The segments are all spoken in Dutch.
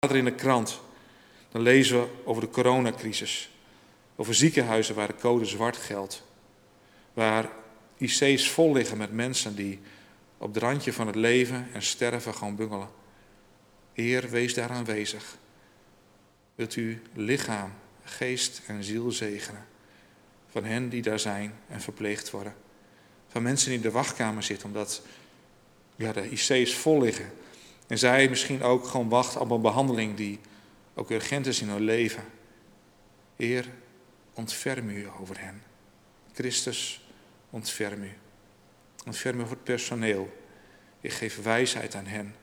later in de krant, dan lezen we over de coronacrisis. Over ziekenhuizen waar de code zwart geldt. Waar IC's vol liggen met mensen die op het randje van het leven en sterven gewoon bungelen. Heer, wees daar aanwezig. Wilt u lichaam, geest en ziel zegenen van hen die daar zijn en verpleegd worden. Van mensen die in de wachtkamer zitten omdat ja, de IC's vol liggen. En zij misschien ook gewoon wachten op een behandeling die ook urgent is in hun leven. Heer, ontferm u over hen. Christus, ontferm u. Ontferm u voor het personeel. Ik geef wijsheid aan hen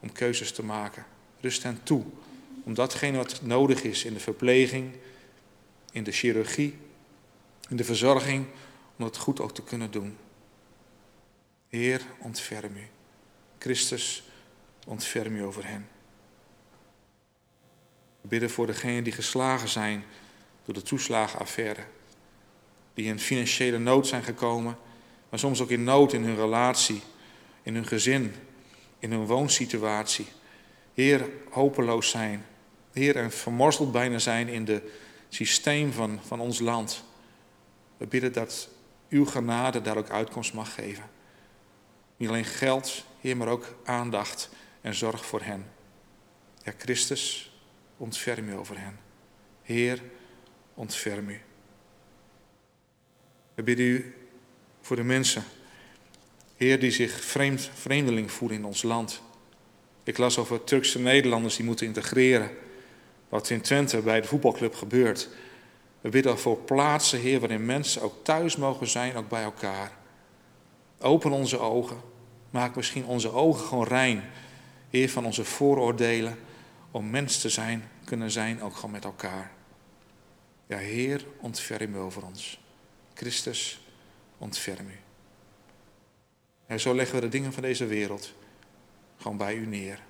om keuzes te maken. Rust hen toe om datgene wat nodig is in de verpleging, in de chirurgie, in de verzorging, om dat goed ook te kunnen doen. Heer, ontferm u. Christus, ontferm u over hen. We bidden voor degenen die geslagen zijn door de toeslagenaffaire. Die in financiële nood zijn gekomen, maar soms ook in nood in hun relatie, in hun gezin, in hun woonsituatie. Heer, hopeloos zijn. Heer, en vermorzeld bijna zijn in het systeem van, van ons land. We bidden dat uw genade daar ook uitkomst mag geven. Niet alleen geld, Heer, maar ook aandacht en zorg voor hen. Ja, Christus, ontferm u over hen. Heer, ontferm u. We bidden u voor de mensen, Heer, die zich vreemd, vreemdeling voelen in ons land. Ik las over Turkse Nederlanders die moeten integreren. Wat in Twente bij de voetbalclub gebeurt. We bidden voor plaatsen, Heer, waarin mensen ook thuis mogen zijn, ook bij elkaar. Open onze ogen. Maak misschien onze ogen gewoon rein. Heer, van onze vooroordelen. Om mens te zijn, kunnen zijn, ook gewoon met elkaar. Ja, Heer, ontferm u over ons. Christus, ontferm u. En zo leggen we de dingen van deze wereld gewoon bij u neer.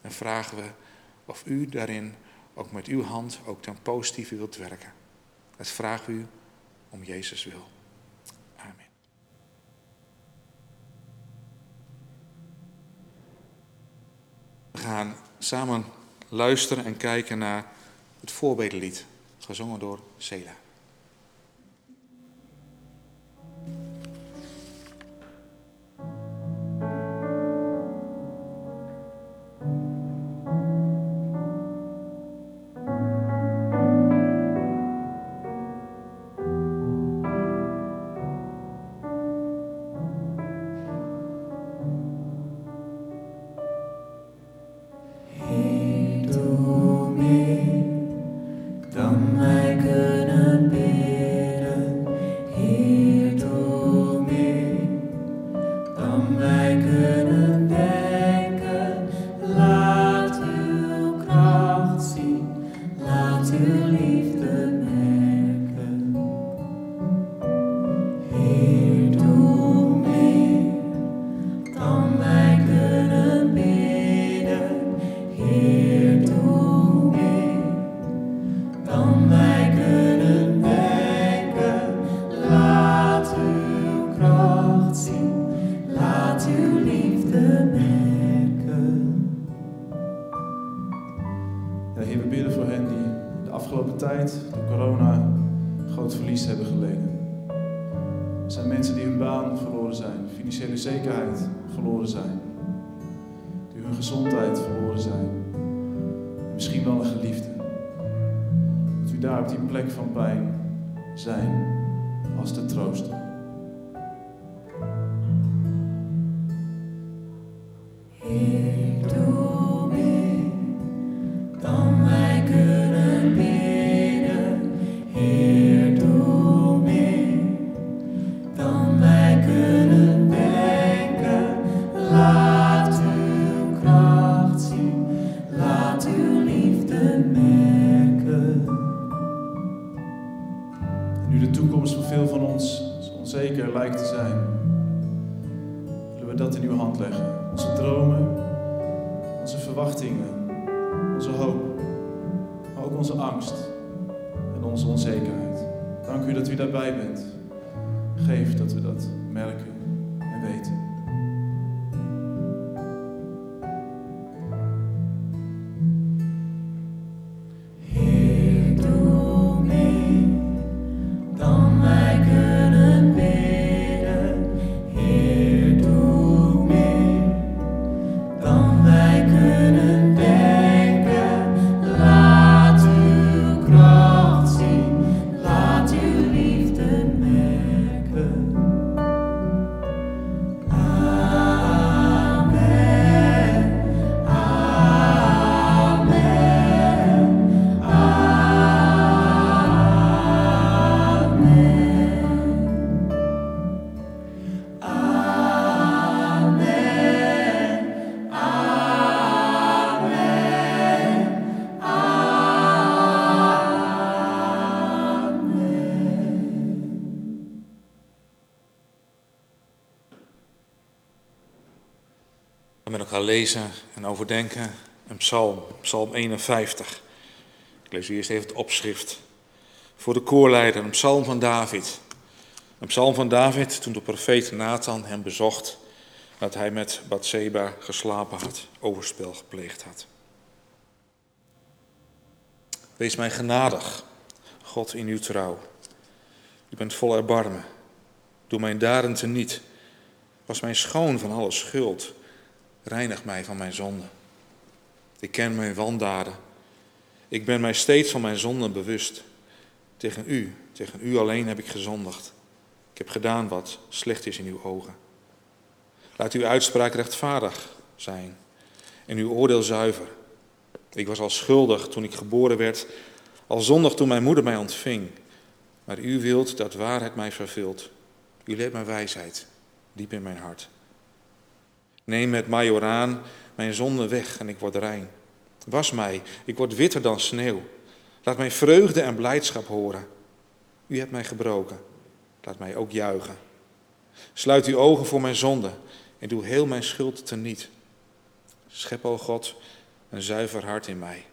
En vragen we of u daarin ook met uw hand ook ten positieve wilt werken. Dat vragen we u om Jezus wil. Amen. We gaan samen luisteren en kijken naar het voorbedenlied, gezongen door Sela. Lezen en overdenken een psalm, psalm 51. Ik lees u eerst even het opschrift. Voor de koorleider, een psalm van David. Een psalm van David toen de profeet Nathan hem bezocht dat hij met Bathseba geslapen had, overspel gepleegd had. Wees mij genadig, God in uw trouw. U bent vol erbarmen. Doe mijn daden teniet. Was mij schoon van alle schuld. Reinig mij van mijn zonde. Ik ken mijn wandaden. Ik ben mij steeds van mijn zonden bewust. Tegen u, tegen u alleen heb ik gezondigd. Ik heb gedaan wat slecht is in uw ogen. Laat uw uitspraak rechtvaardig zijn en uw oordeel zuiver. Ik was al schuldig toen ik geboren werd, al zondig toen mijn moeder mij ontving. Maar u wilt dat waarheid mij vervult. U leert mij wijsheid, diep in mijn hart. Neem met majoraan mijn zonde weg en ik word rein. Was mij, ik word witter dan sneeuw. Laat mij vreugde en blijdschap horen. U hebt mij gebroken, laat mij ook juichen. Sluit uw ogen voor mijn zonde en doe heel mijn schuld teniet. Schep, o God, een zuiver hart in mij.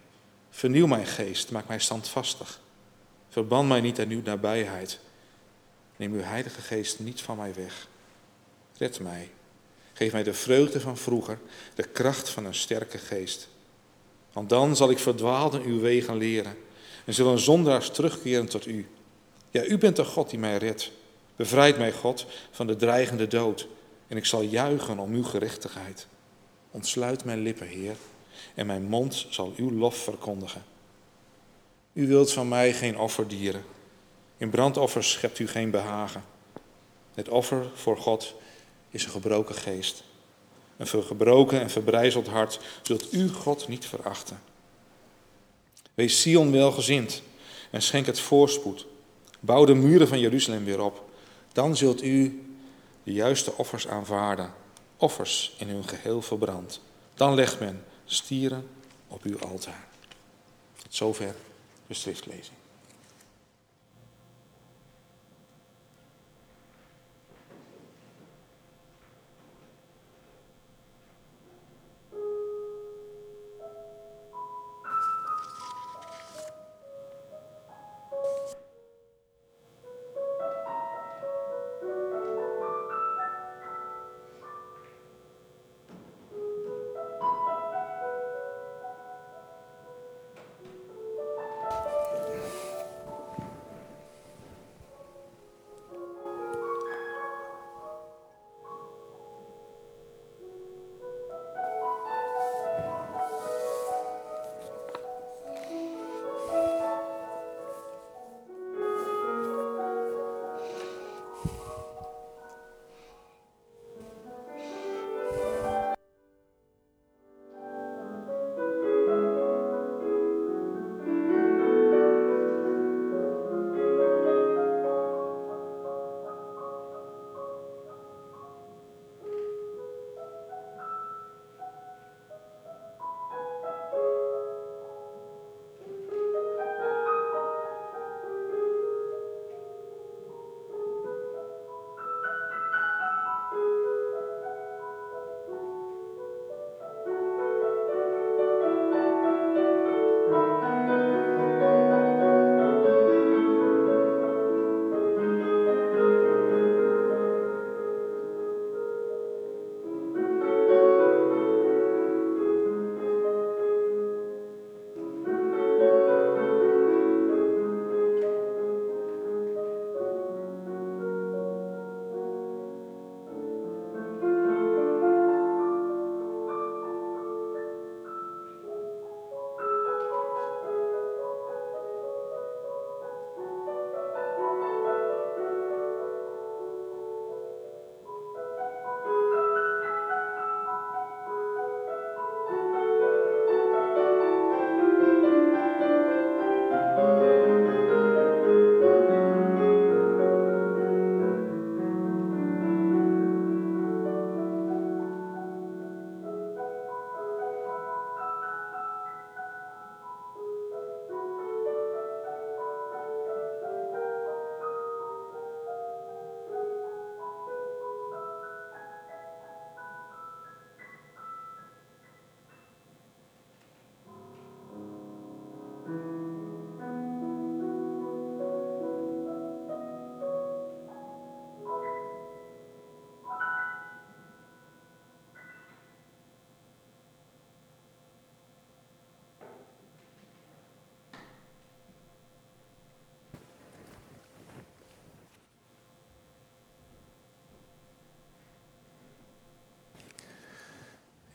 Vernieuw mijn geest, maak mij standvastig. Verban mij niet aan uw nabijheid. Neem uw heilige geest niet van mij weg. Red mij. Geef mij de vreugde van vroeger, de kracht van een sterke geest. Want dan zal ik verdwaalden uw wegen leren en zullen zondaars terugkeren tot u. Ja, u bent de God die mij redt. Bevrijd mij, God, van de dreigende dood en ik zal juichen om uw gerechtigheid. Ontsluit mijn lippen, Heer, en mijn mond zal uw lof verkondigen. U wilt van mij geen offerdieren. In brandoffers schept u geen behagen. Het offer voor God is een gebroken geest. Een gebroken en verbrijzeld hart zult u God niet verachten. Wees Sion welgezind en schenk het voorspoed. Bouw de muren van Jeruzalem weer op. Dan zult u de juiste offers aanvaarden, offers in hun geheel verbrand. Dan legt men stieren op uw altaar. Tot zover de schriftlezing.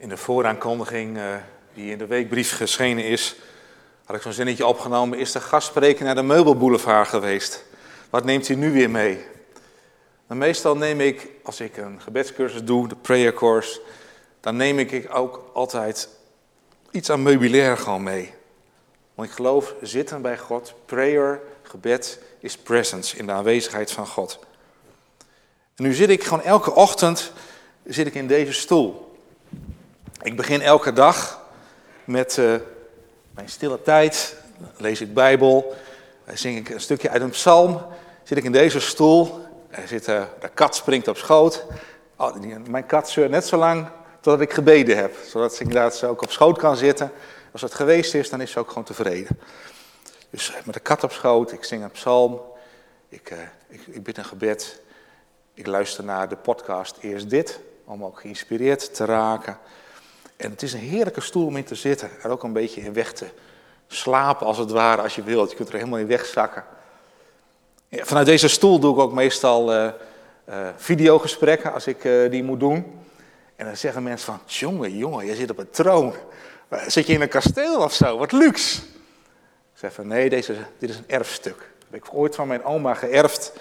In de vooraankondiging uh, die in de weekbrief geschenen is, had ik zo'n zinnetje opgenomen. Is de gastspreker naar de meubelboulevard geweest? Wat neemt u nu weer mee? Nou, meestal neem ik, als ik een gebedscursus doe, de prayer course, dan neem ik ook altijd iets aan meubilair gewoon mee. Want ik geloof, zitten bij God, prayer, gebed, is presence, in de aanwezigheid van God. En nu zit ik gewoon elke ochtend zit ik in deze stoel. Ik begin elke dag met uh, mijn stille tijd, lees ik Bijbel, zing ik een stukje uit een psalm, zit ik in deze stoel, er zit, uh, de kat springt op schoot. Oh, mijn kat zeurt net zo lang totdat ik gebeden heb, zodat ze inderdaad ook op schoot kan zitten. Als het geweest is, dan is ze ook gewoon tevreden. Dus met de kat op schoot, ik zing een psalm, ik, ik, ik bid een gebed, ik luister naar de podcast Eerst Dit, om ook geïnspireerd te raken. En het is een heerlijke stoel om in te zitten. Er ook een beetje in weg te slapen, als het ware, als je wilt. Je kunt er helemaal in wegzakken. Ja, vanuit deze stoel doe ik ook meestal uh, uh, videogesprekken, als ik uh, die moet doen. En dan zeggen mensen van, jongen, jongen, je zit op een troon. Zit je in een kasteel of zo? Wat luxe. Ik zeg van, nee, deze, dit is een erfstuk. Dat heb ik ooit van mijn oma geërfd.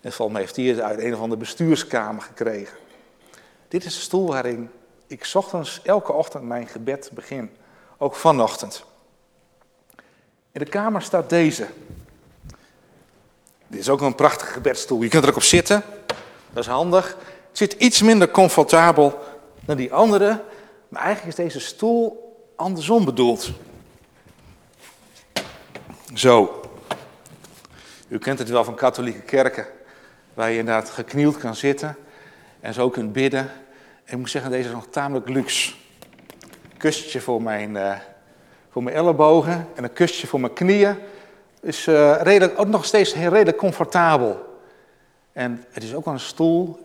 En volgens mij heeft hij het uit een of andere bestuurskamer gekregen. Dit is de stoel waarin ik ochtends, elke ochtend mijn gebed begin. Ook vanochtend. In de kamer staat deze. Dit is ook een prachtige gebedstoel. Je kunt er ook op zitten. Dat is handig. Het zit iets minder comfortabel dan die andere. Maar eigenlijk is deze stoel andersom bedoeld. Zo. U kent het wel van katholieke kerken. Waar je inderdaad geknield kan zitten. En zo kunt bidden. Ik moet zeggen, deze is nog tamelijk luxe. Kustje voor mijn, uh, voor mijn ellebogen en een kustje voor mijn knieën. Is uh, redelijk, ook nog steeds heel redelijk comfortabel. En het is ook een stoel.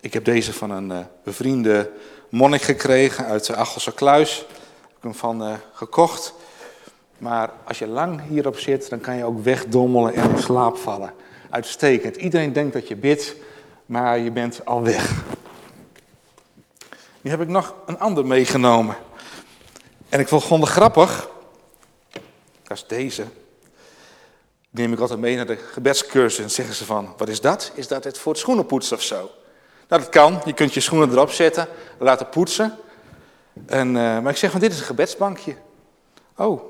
Ik heb deze van een uh, bevriende monnik gekregen uit de Achelse Kluis. Heb ik hem van gekocht. Maar als je lang hierop zit, dan kan je ook wegdommelen en in slaap vallen. Uitstekend. Iedereen denkt dat je bidt, maar je bent al weg. Nu heb ik nog een ander meegenomen. En ik vond het grappig. Dat is deze. Die neem ik altijd mee naar de gebedscursus en zeggen ze van, wat is dat? Is dat het voor het schoenenpoetsen of zo? Nou, dat kan. Je kunt je schoenen erop zetten, laten poetsen. En, uh, maar ik zeg van, dit is een gebedsbankje. Oh,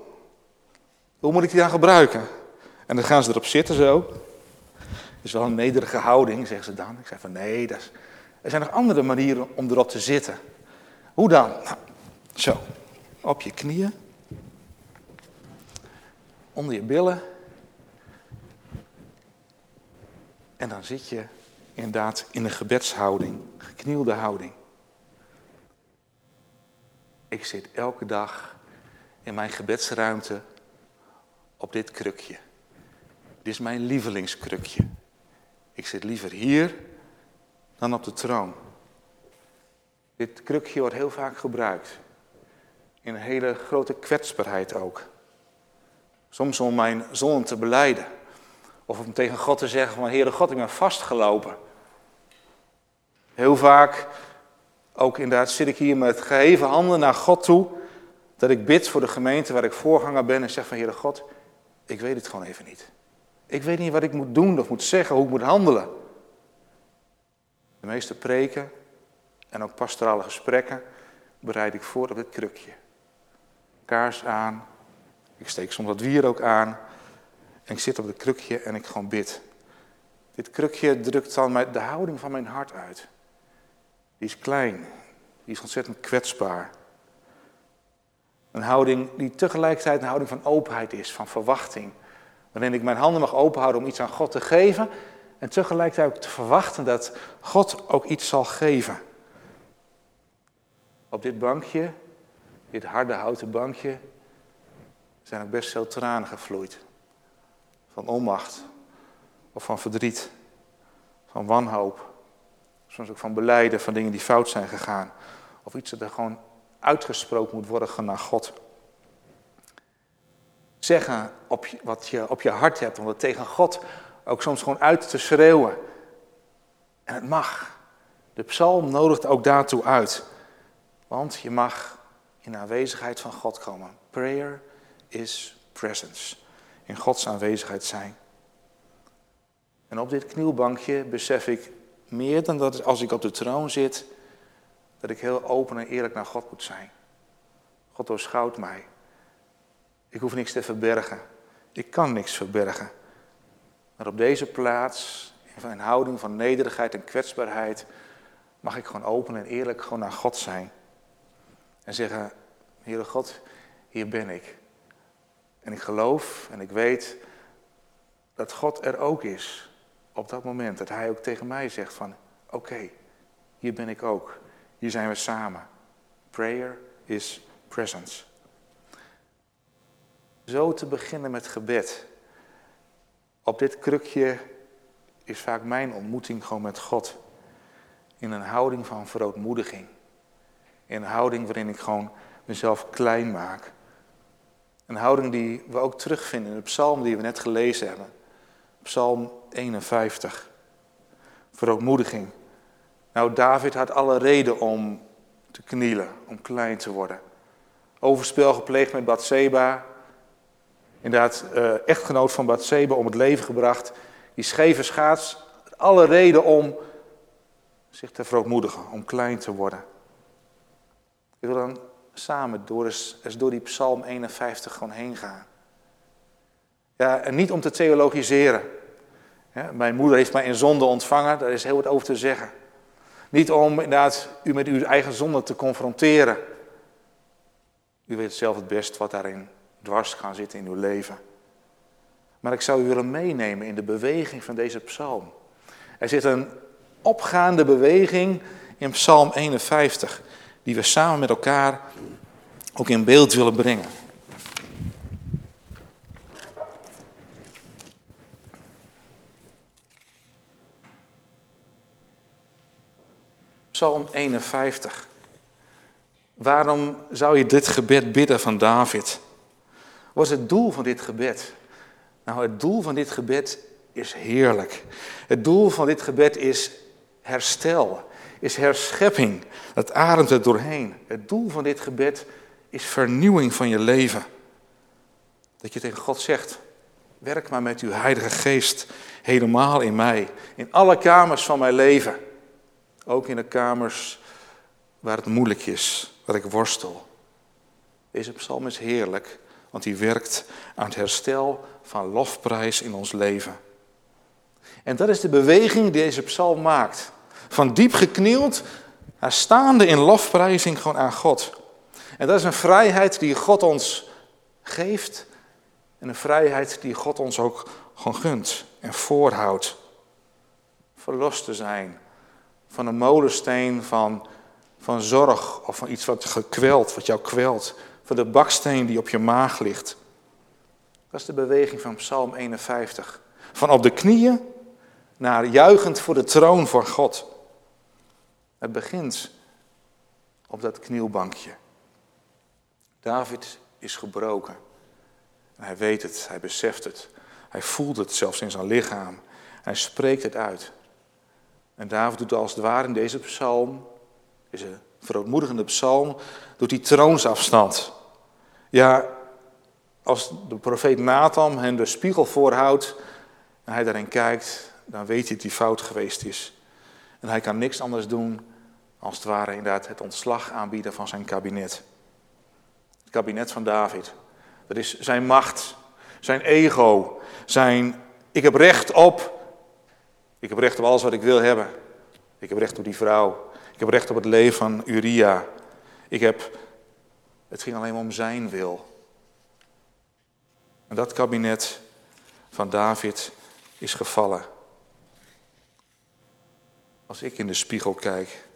hoe moet ik die dan gebruiken? En dan gaan ze erop zitten zo. Het is wel een nederige houding, zeggen ze dan. Ik zeg van, nee, dat is, er zijn nog andere manieren om erop te zitten. Hoe dan? Nou, zo, op je knieën. Onder je billen. En dan zit je inderdaad in een gebedshouding, geknielde houding. Ik zit elke dag in mijn gebedsruimte op dit krukje. Dit is mijn lievelingskrukje. Ik zit liever hier dan op de troon. Dit krukje wordt heel vaak gebruikt. In een hele grote kwetsbaarheid ook. Soms om mijn zoon te beleiden. Of om tegen God te zeggen van, Heere God, ik ben vastgelopen. Heel vaak, ook inderdaad, zit ik hier met geheven handen naar God toe. Dat ik bid voor de gemeente waar ik voorganger ben en zeg van, Heere God, ik weet het gewoon even niet. Ik weet niet wat ik moet doen of moet zeggen, hoe ik moet handelen. De meeste preken en ook pastorale gesprekken bereid ik voor op dit krukje. Kaars aan, ik steek soms wat wier ook aan. En ik zit op het krukje en ik gewoon bid. Dit krukje drukt dan de houding van mijn hart uit. Die is klein, die is ontzettend kwetsbaar. Een houding die tegelijkertijd een houding van openheid is, van verwachting. Waarin ik mijn handen mag openhouden om iets aan God te geven. En tegelijkertijd ook te verwachten dat God ook iets zal geven. Op dit bankje, dit harde houten bankje, zijn ook best veel tranen gevloeid. Van onmacht, of van verdriet, van wanhoop. Soms ook van beleiden van dingen die fout zijn gegaan. Of iets dat er gewoon uitgesproken moet worden naar God. Zeggen op wat je op je hart hebt, om het tegen God ook soms gewoon uit te schreeuwen. En het mag. De psalm nodigt ook daartoe uit. Want je mag in de aanwezigheid van God komen. Prayer is presence. In Gods aanwezigheid zijn. En op dit knielbankje besef ik meer dan dat als ik op de troon zit, dat ik heel open en eerlijk naar God moet zijn. God doorschouwt mij. Ik hoef niks te verbergen. Ik kan niks verbergen. Maar op deze plaats, in houding van nederigheid en kwetsbaarheid, mag ik gewoon open en eerlijk gewoon naar God zijn. En zeggen, Heere God, hier ben ik. En ik geloof en ik weet dat God er ook is op dat moment. Dat Hij ook tegen mij zegt van, oké, hier ben ik ook. Hier zijn we samen. Prayer is presence. Zo te beginnen met gebed. Op dit krukje is vaak mijn ontmoeting gewoon met God. In een houding van verootmoediging. In een houding waarin ik gewoon mezelf klein maak. Een houding die we ook terugvinden in de psalm die we net gelezen hebben. Psalm 51. Verootmoediging. Nou, David had alle reden om te knielen, om klein te worden. Overspel gepleegd met Bathseba. Inderdaad, uh, echtgenoot van Bathseba om het leven gebracht. Die scheve schaats. Alle reden om zich te verootmoedigen, om klein te worden. Ik wil dan samen door eens, eens door die Psalm 51 gewoon heen gaan. Ja, en niet om te theologiseren. Mijn moeder heeft mij in zonde ontvangen, daar is heel wat over te zeggen. Niet om inderdaad u met uw eigen zonde te confronteren. U weet zelf het best wat daarin dwars gaan zitten in uw leven. Maar ik zou u willen meenemen in de beweging van deze psalm. Er zit een opgaande beweging in psalm 51, die we samen met elkaar ook in beeld willen brengen. Psalm 51. Waarom zou je dit gebed bidden van David? Wat is het doel van dit gebed? Nou, het doel van dit gebed is heerlijk. Het doel van dit gebed is herstel, is herschepping. Dat ademt er doorheen. Het doel van dit gebed is vernieuwing van je leven. Dat je tegen God zegt, werk maar met uw heilige geest helemaal in mij. In alle kamers van mijn leven. Ook in de kamers waar het moeilijk is, waar ik worstel. Deze psalm is heerlijk, want die werkt aan het herstel van lofprijs in ons leven. En dat is de beweging die deze psalm maakt. Van diep geknield naar staande in lofprijzing gewoon aan God. En dat is een vrijheid die God ons geeft. En een vrijheid die God ons ook gewoon gunt en voorhoudt. Verlost te zijn van een molensteen van, van zorg of van iets wat gekweld, wat jou kwelt. Van de baksteen die op je maag ligt. Dat is de beweging van Psalm 51. Van op de knieën naar juichend voor de troon van God. Het begint op dat knielbankje. David is gebroken. En hij weet het, hij beseft het. Hij voelt het zelfs in zijn lichaam. Hij spreekt het uit. En David doet als het ware in deze psalm, deze verootmoedigende psalm, doet hij troonsafstand. Ja, als de profeet Nathan hem de spiegel voorhoudt en hij daarin kijkt, dan weet hij dat hij fout geweest is. En hij kan niks anders doen als het ware inderdaad het ontslag aanbieden van zijn kabinet. Het kabinet van David. Dat is zijn macht, zijn ego, zijn ik heb recht op ik heb recht op alles wat ik wil hebben. Ik heb recht op die vrouw. Ik heb recht op het leven van Uria. Ik heb. Het ging alleen om zijn wil. En dat kabinet van David is gevallen. Als ik in de spiegel kijk,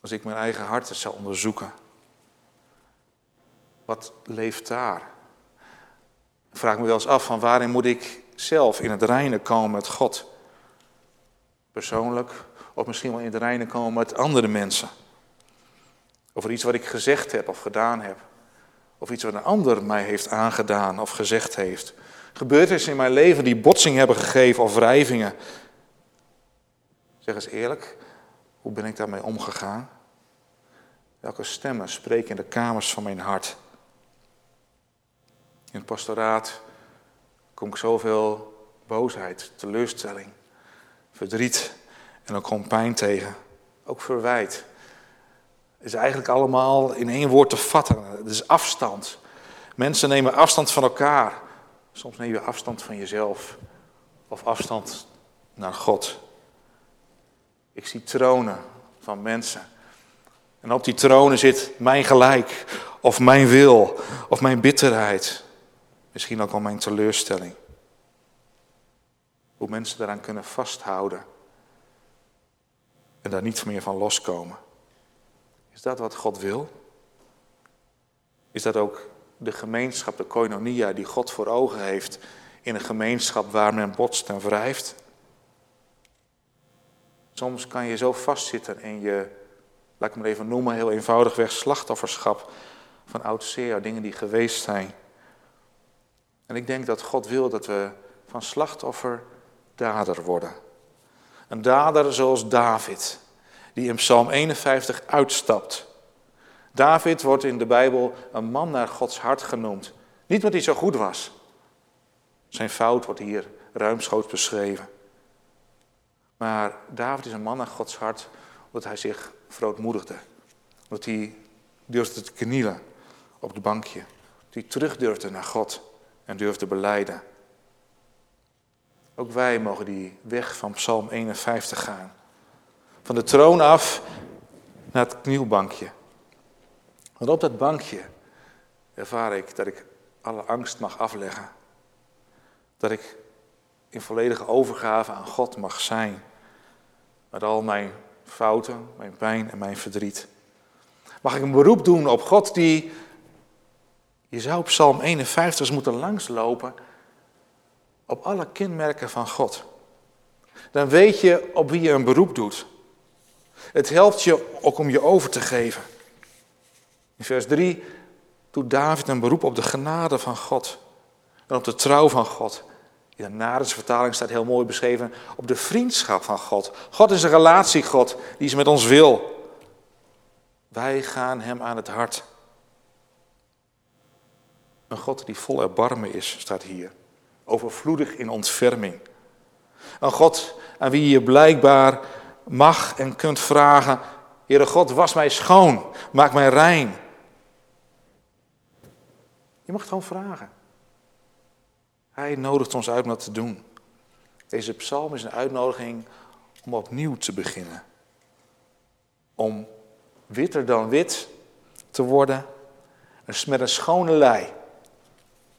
als ik mijn eigen hart zou onderzoeken, wat leeft daar? Vraag me wel eens af van waarin moet ik zelf in het reine komen met God? persoonlijk, of misschien wel in het reinen komen met andere mensen. Over iets wat ik gezegd heb of gedaan heb. Of iets wat een ander mij heeft aangedaan of gezegd heeft. Gebeurtenissen in mijn leven die botsing hebben gegeven of wrijvingen. Zeg eens eerlijk, hoe ben ik daarmee omgegaan? Welke stemmen spreken in de kamers van mijn hart? In het pastoraat kom ik zoveel boosheid, teleurstelling, verdriet en ook gewoon pijn tegen. Ook verwijt. Is eigenlijk allemaal in één woord te vatten. Het is afstand. Mensen nemen afstand van elkaar. Soms neem je afstand van jezelf. Of afstand naar God. Ik zie tronen van mensen. En op die tronen zit mijn gelijk. Of mijn wil. Of mijn bitterheid. Misschien ook wel mijn teleurstelling. Hoe mensen daaraan kunnen vasthouden. En daar niet meer van loskomen. Is dat wat God wil? Is dat ook de gemeenschap, de koinonia, die God voor ogen heeft in een gemeenschap waar men botst en wrijft? Soms kan je zo vastzitten in je, laat ik maar even noemen, heel eenvoudigweg slachtofferschap van oud dingen die geweest zijn. En ik denk dat God wil dat we van slachtoffer dader worden. Een dader zoals David, die in Psalm 51 uitstapt. David wordt in de Bijbel een man naar Gods hart genoemd. Niet omdat hij zo goed was. Zijn fout wordt hier ruimschoots beschreven. Maar David is een man naar Gods hart omdat hij zich verootmoedigde. Omdat hij durfde te knielen op het bankje. Dat hij terug durfde naar God en durfde beleiden. Ook wij mogen die weg van Psalm 51 gaan. Van de troon af naar het knielbankje. Want op dat bankje ervaar ik dat ik alle angst mag afleggen. Dat ik in volledige overgave aan God mag zijn. Met al mijn fouten, mijn pijn en mijn verdriet. Mag ik een beroep doen op God die. Je zou op Psalm 51 eens moeten langslopen. Op alle kenmerken van God. Dan weet je op wie je een beroep doet. Het helpt je ook om je over te geven. In vers 3 doet David een beroep op de genade van God. En op de trouw van God. In de Narense vertaling staat heel mooi beschreven op de vriendschap van God. God is een relatiegod die is met ons wil. Wij gaan hem aan het hart. Een God die vol erbarmen is, staat hier. Overvloedig in ontferming. Een God aan wie je blijkbaar mag en kunt vragen: Heere God, was mij schoon, maak mij rein. Je mag het gewoon vragen. Hij nodigt ons uit om dat te doen. Deze psalm is een uitnodiging om opnieuw te beginnen. Om witter dan wit te worden, met een schone lei.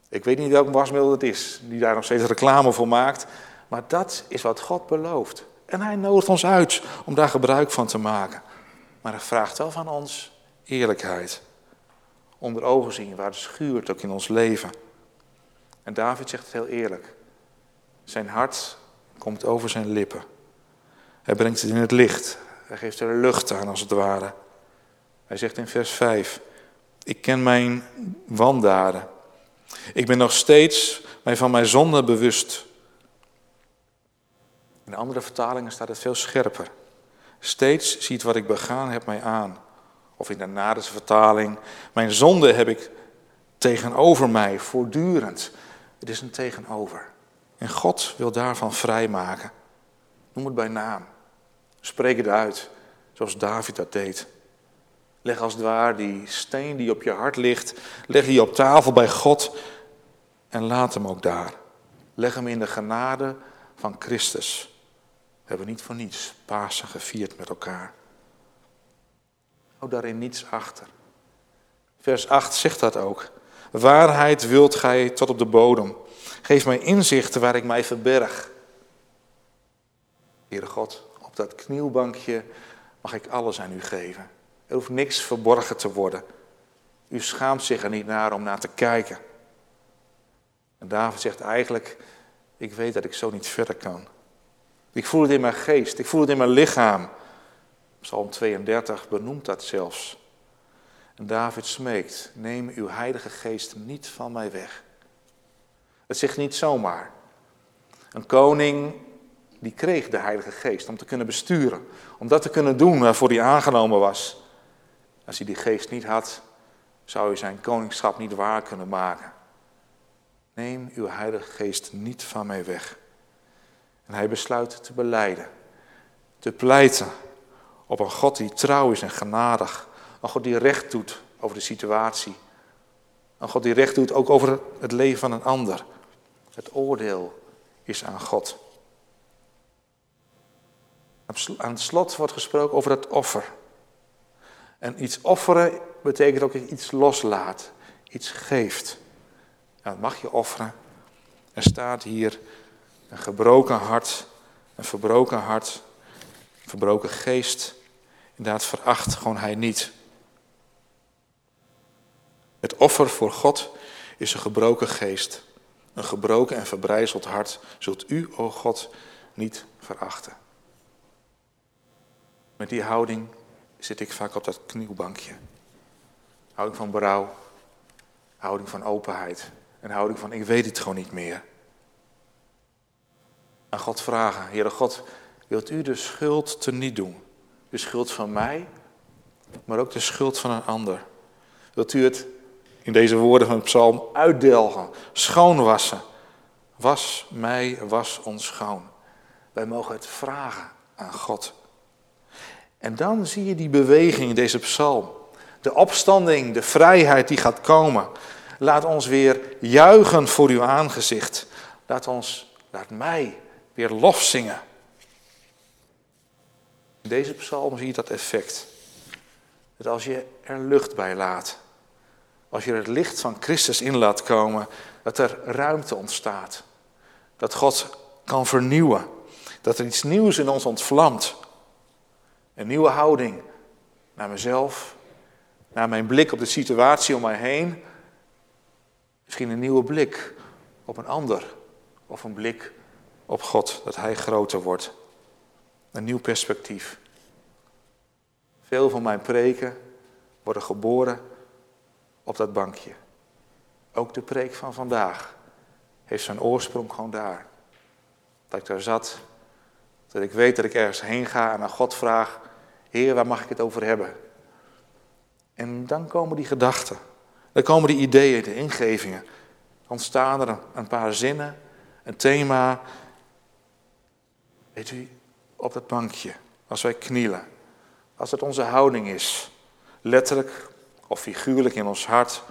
Ik weet niet welk wasmiddel het is, die daar nog steeds reclame voor maakt, maar dat is wat God belooft. En hij nodigt ons uit om daar gebruik van te maken. Maar hij vraagt wel van ons eerlijkheid. Onder ogen zien waar het schuurt ook in ons leven. En David zegt het heel eerlijk. Zijn hart komt over zijn lippen. Hij brengt het in het licht. Hij geeft er lucht aan als het ware. Hij zegt in vers 5. Ik ken mijn wandaden. Ik ben nog steeds mij van mijn zonde bewust. In andere vertalingen staat het veel scherper. Steeds ziet wat ik begaan heb mij aan. Of in de Nadense vertaling, mijn zonde heb ik tegenover mij voortdurend. Het is een tegenover. En God wil daarvan vrijmaken. Noem het bij naam. Spreek het uit, zoals David dat deed. Leg als het ware die steen die op je hart ligt, leg die op tafel bij God en laat hem ook daar. Leg hem in de genade van Christus. Hebben niet voor niets Pasen gevierd met elkaar. Hou daarin niets achter. Vers 8 zegt dat ook. Waarheid wilt gij tot op de bodem. Geef mij inzichten waar ik mij verberg. Heere God, op dat knielbankje mag ik alles aan u geven. Er hoeft niks verborgen te worden. U schaamt zich er niet naar om naar te kijken. En David zegt eigenlijk, ik weet dat ik zo niet verder kan. Ik voel het in mijn geest, ik voel het in mijn lichaam. Psalm 32 benoemt dat zelfs. En David smeekt, neem uw heilige geest niet van mij weg. Het zegt niet zomaar. Een koning die kreeg de heilige geest om te kunnen besturen. Om dat te kunnen doen waarvoor hij aangenomen was. Als hij die geest niet had, zou hij zijn koningschap niet waar kunnen maken. Neem uw Heilige Geest niet van mij weg. En hij besluit te beleiden, te pleiten op een God die trouw is en genadig. Een God die recht doet over de situatie. Een God die recht doet ook over het leven van een ander. Het oordeel is aan God. Aan het slot wordt gesproken over het offer. En iets offeren betekent ook iets loslaat, iets geeft. Dat mag je offeren. Er staat hier een gebroken hart, een verbroken hart, een verbroken geest. Inderdaad, veracht gewoon hij niet. Het offer voor God is een gebroken geest. Een gebroken en verbrijzeld hart zult u, o God, niet verachten. Met die houding zit ik vaak op dat knielbankje. Houding van berouw, houding van openheid en houding van ik weet het gewoon niet meer. Aan God vragen, Heere God, wilt u de schuld teniet doen? De schuld van mij, maar ook de schuld van een ander. Wilt u het in deze woorden van het psalm uitdelgen, schoonwassen? Was mij, was ons schoon. Wij mogen het vragen aan God. En dan zie je die beweging in deze psalm. De opstanding, de vrijheid die gaat komen. Laat ons weer juichen voor uw aangezicht. Laat ons, laat mij weer lof zingen. In deze psalm zie je dat effect. Dat als je er lucht bij laat, als je het licht van Christus in laat komen, dat er ruimte ontstaat. Dat God kan vernieuwen. Dat er iets nieuws in ons ontvlamt. Een nieuwe houding naar mezelf, naar mijn blik op de situatie om mij heen. Misschien een nieuwe blik op een ander of een blik op God, dat Hij groter wordt. Een nieuw perspectief. Veel van mijn preken worden geboren op dat bankje. Ook de preek van vandaag heeft zijn oorsprong gewoon daar. Dat ik daar zat, dat ik weet dat ik ergens heen ga en aan God vraag: Heer, waar mag ik het over hebben? En dan komen die gedachten, dan komen die ideeën, de ingevingen. Dan er een paar zinnen, een thema. Weet u, op dat bankje, als wij knielen, als het onze houding is, letterlijk of figuurlijk in ons hart,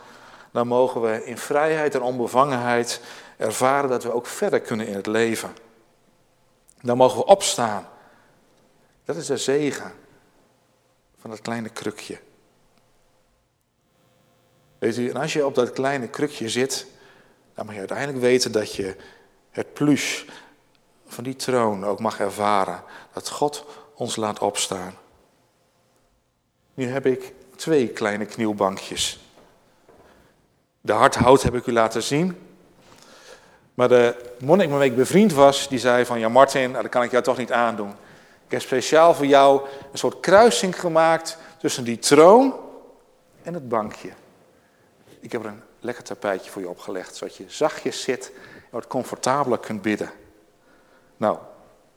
dan mogen we in vrijheid en onbevangenheid ervaren dat we ook verder kunnen in het leven. Dan mogen we opstaan. Dat is de zegen van dat kleine krukje. Weet u, en als je op dat kleine krukje zit, dan mag je uiteindelijk weten dat je het plus van die troon ook mag ervaren. Dat God ons laat opstaan. Nu heb ik twee kleine knielbankjes. De hardhout heb ik u laten zien. Maar de monnik waarmee ik bevriend was, die zei van... Ja Martin, dat kan ik jou toch niet aandoen. Ik heb speciaal voor jou een soort kruising gemaakt tussen die troon en het bankje. Ik heb er een lekker tapijtje voor je opgelegd, zodat je zachtjes zit en wat comfortabeler kunt bidden. Nou,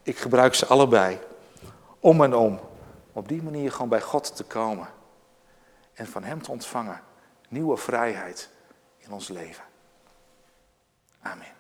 ik gebruik ze allebei, om en om, op die manier gewoon bij God te komen en van Hem te ontvangen nieuwe vrijheid in ons leven. Amen.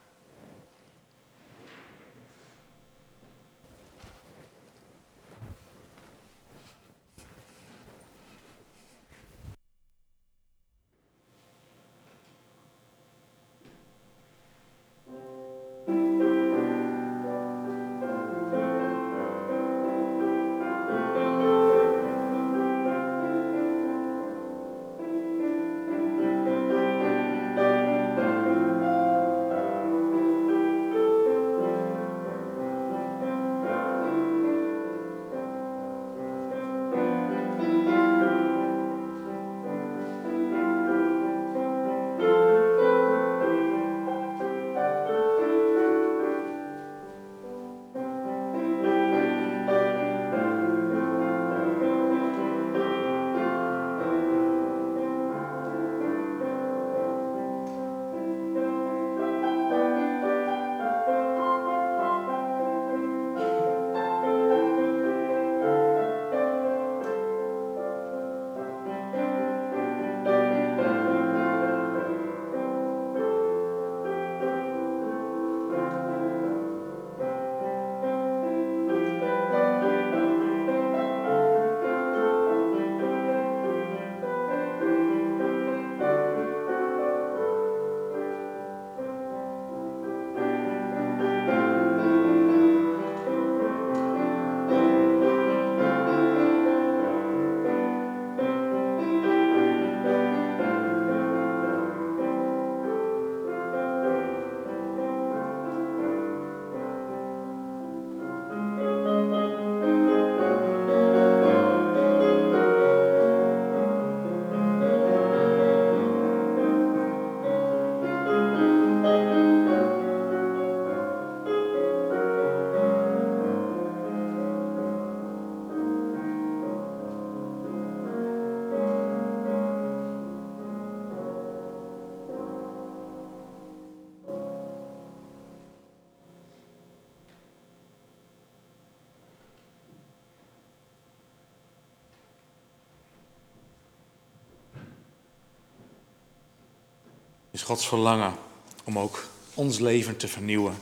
Is Gods verlangen om ook ons leven te vernieuwen.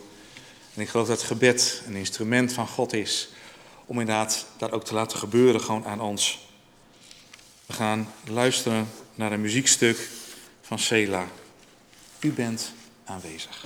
En ik geloof dat gebed een instrument van God is om inderdaad dat ook te laten gebeuren gewoon aan ons. We gaan luisteren naar een muziekstuk van Sela. U bent aanwezig.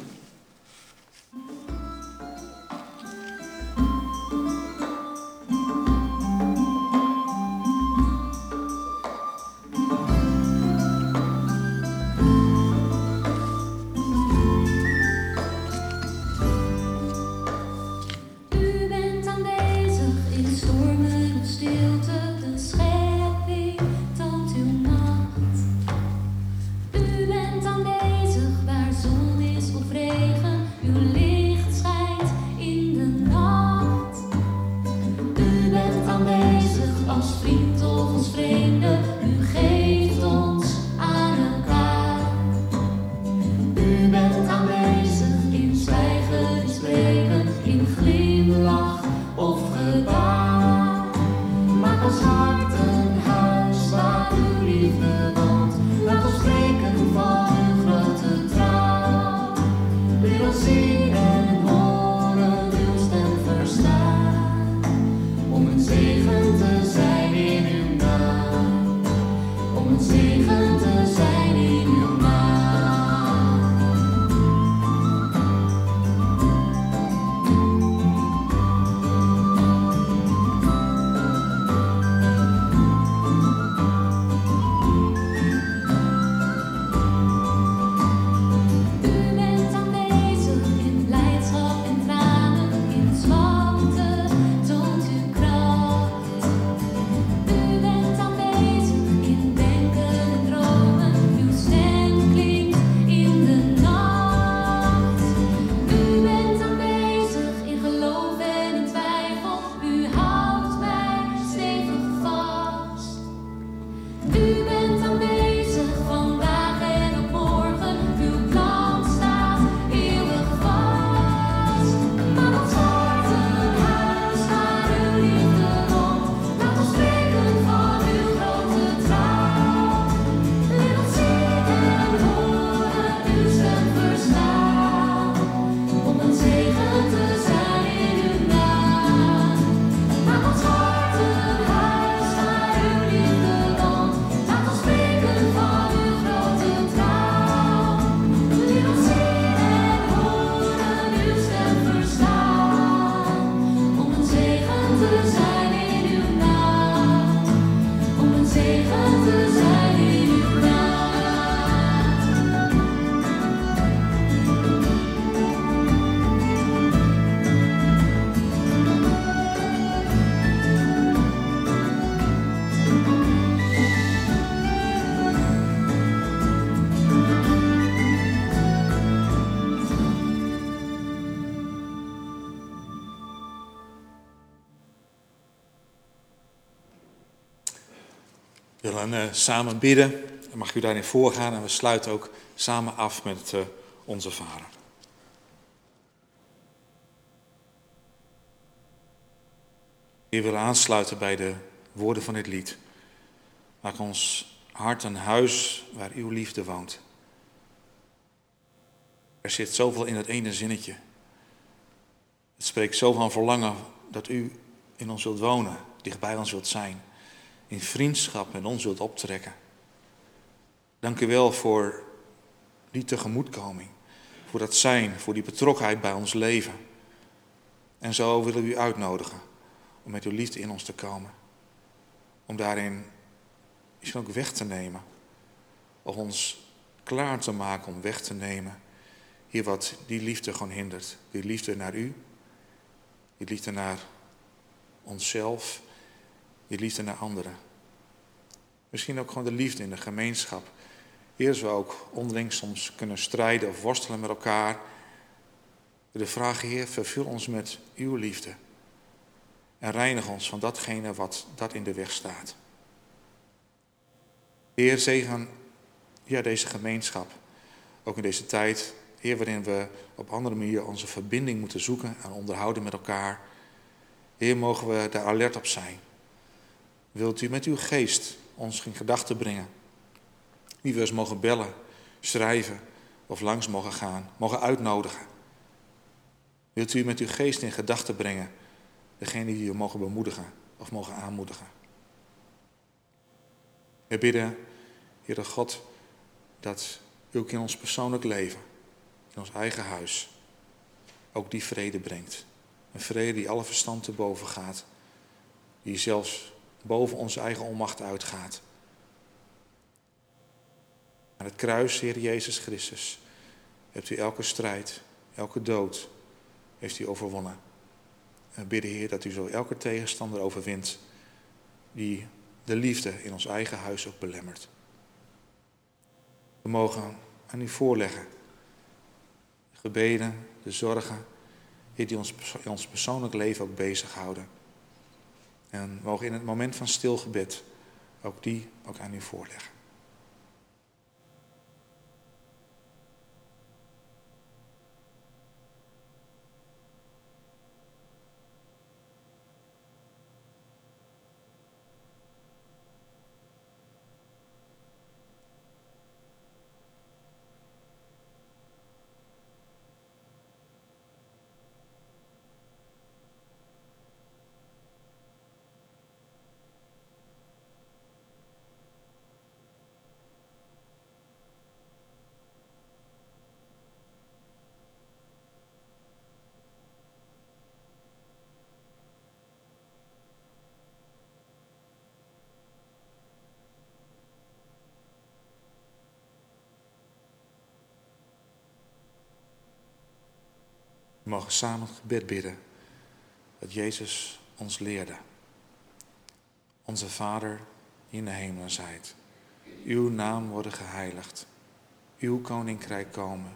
Willen uh, samen bidden. Dan mag u daarin voorgaan en we sluiten ook samen af met uh, onze Vader. We willen aansluiten bij de woorden van dit lied. Maak ons hart een huis waar uw liefde woont. Er zit zoveel in het ene zinnetje. Het spreekt zo van verlangen dat u in ons wilt wonen, dichtbij ons wilt zijn in vriendschap met ons wilt optrekken. Dank u wel voor die tegemoetkoming, voor dat zijn, voor die betrokkenheid bij ons leven. En zo willen we u uitnodigen om met uw liefde in ons te komen. Om daarin misschien ook weg te nemen. Of ons klaar te maken om weg te nemen. Hier wat die liefde gewoon hindert. Die liefde naar u. Die liefde naar onszelf je liefde naar anderen. Misschien ook gewoon de liefde in de gemeenschap. Eerst we ook onderling soms kunnen strijden of worstelen met elkaar. De vraag, Heer, vervul ons met uw liefde. En reinig ons van datgene wat dat in de weg staat. Heer, zegen ja, deze gemeenschap. Ook in deze tijd, Heer, waarin we op andere manier onze verbinding moeten zoeken en onderhouden met elkaar. Heer, mogen we daar alert op zijn. Wilt u met uw geest ons in gedachten brengen? Wie we eens mogen bellen, schrijven, of langs mogen gaan, mogen uitnodigen. Wilt u met uw geest in gedachten brengen degene die u mogen bemoedigen of mogen aanmoedigen? We bidden, Heere God, dat u ook in ons persoonlijk leven, in ons eigen huis, ook die vrede brengt. Een vrede die alle verstand te boven gaat, die zelfs boven onze eigen onmacht uitgaat. Aan het kruis, Heer Jezus Christus, hebt u elke strijd, elke dood, heeft u overwonnen. En we bidden, Heer, dat u zo elke tegenstander overwint die de liefde in ons eigen huis ook belemmert. We mogen aan u voorleggen de gebeden, de zorgen, die ons ons persoonlijk leven ook bezighouden. En mogen in het moment van stilgebed ook die ook aan u voorleggen. We mogen samen gebed bidden dat Jezus ons leerde. Onze Vader in de hemelen zijt. Uw naam worden geheiligd. Uw koninkrijk komen.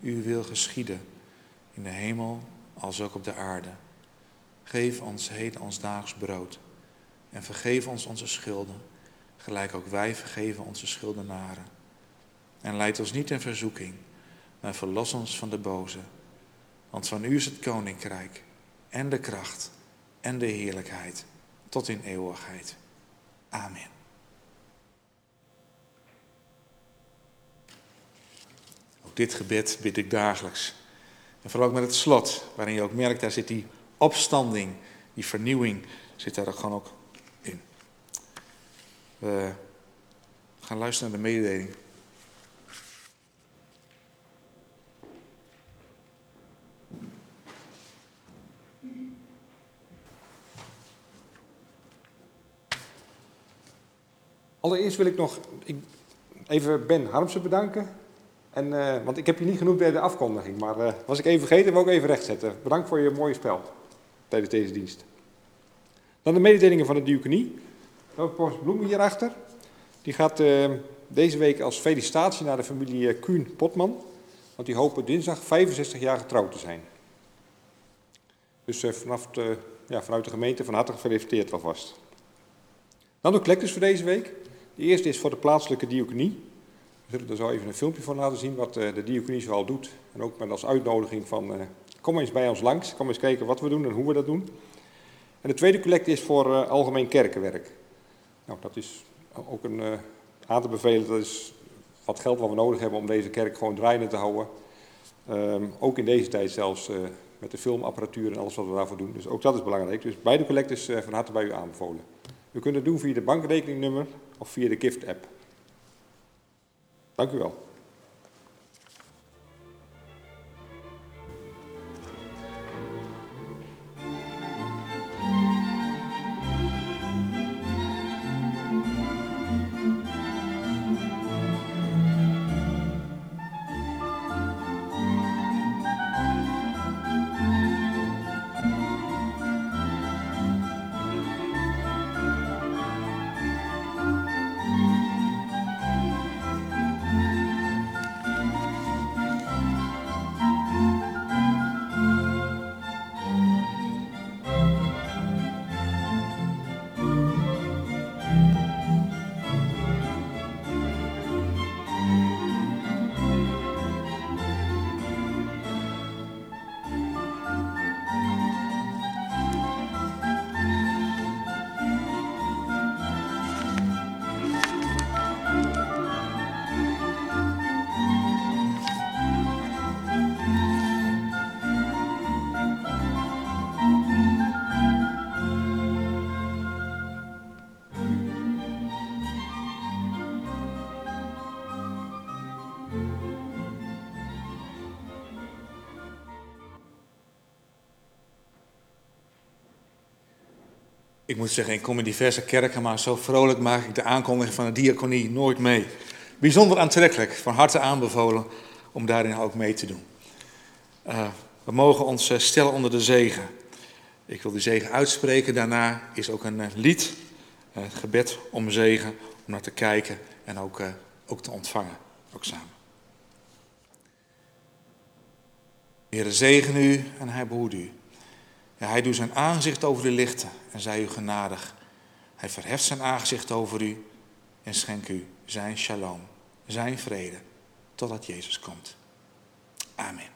Uw wil geschieden in de hemel als ook op de aarde. Geef ons heden ons daags brood. En vergeef ons onze schulden, gelijk ook wij vergeven onze schuldenaren. En leid ons niet in verzoeking, maar verlos ons van de boze. Want van u is het koninkrijk en de kracht en de heerlijkheid tot in eeuwigheid. Amen. Ook dit gebed bid ik dagelijks. En vooral ook met het slot, waarin je ook merkt, daar zit die opstanding, die vernieuwing, zit daar ook gewoon ook in. We gaan luisteren naar de mededeling. Allereerst wil ik nog ik, even Ben Harmsen bedanken. En, uh, want ik heb je niet genoemd bij de afkondiging, maar uh, was ik even vergeten, wil ik even rechtzetten. Bedankt voor je mooie spel tijdens deze dienst. Dan de mededelingen van de diaconie. Post Bloemen hierachter. Die gaat uh, deze week als felicitatie naar de familie Kuhn Potman. Want die hopen dinsdag 65 jaar getrouwd te zijn. Dus vanaf ja, vanuit de gemeente van harte gefeliciteerd alvast. Dan de collectors voor deze week. De eerste is voor de plaatselijke diaconie. We zullen er zo even een filmpje van laten zien wat eh, de diaconie zoal doet. En ook met als uitnodiging van, uh, kom eens bij ons langs, kom eens kijken wat we doen en hoe we dat doen. En de tweede collecte is voor uh, algemeen kerkenwerk. Nou, dat is ook een aan te bevelen, dat is wat geld wat we nodig hebben om deze kerk gewoon draaiende te houden. Um, ook in deze tijd zelfs met de filmapparatuur en alles wat we daarvoor doen. Dus ook dat is belangrijk. Dus beide collectes van harte bij u aanbevolen. U kunt het doen via de bankrekeningnummer of via de Gift-app. Dank u wel. Ik moet zeggen, ik kom in diverse kerken, maar zo vrolijk maak ik de aankondiging van de diaconie nooit mee. Bijzonder aantrekkelijk, van harte aanbevolen om daarin ook mee te doen. Uh, we mogen ons eh, stellen onder de zegen. Ik wil die zegen uitspreken. Daarna is ook een uh, lied, uh, gebed om zegen, om naar te kijken en ook, ook te ontvangen. Ook samen. Heer, zegen u en hij behoedt u. Hij doet zijn aangezicht over u lichten en zij u genadig. Hij verheft zijn aangezicht over u en schenkt u zijn shalom, zijn vrede, totdat Jezus komt. Amen.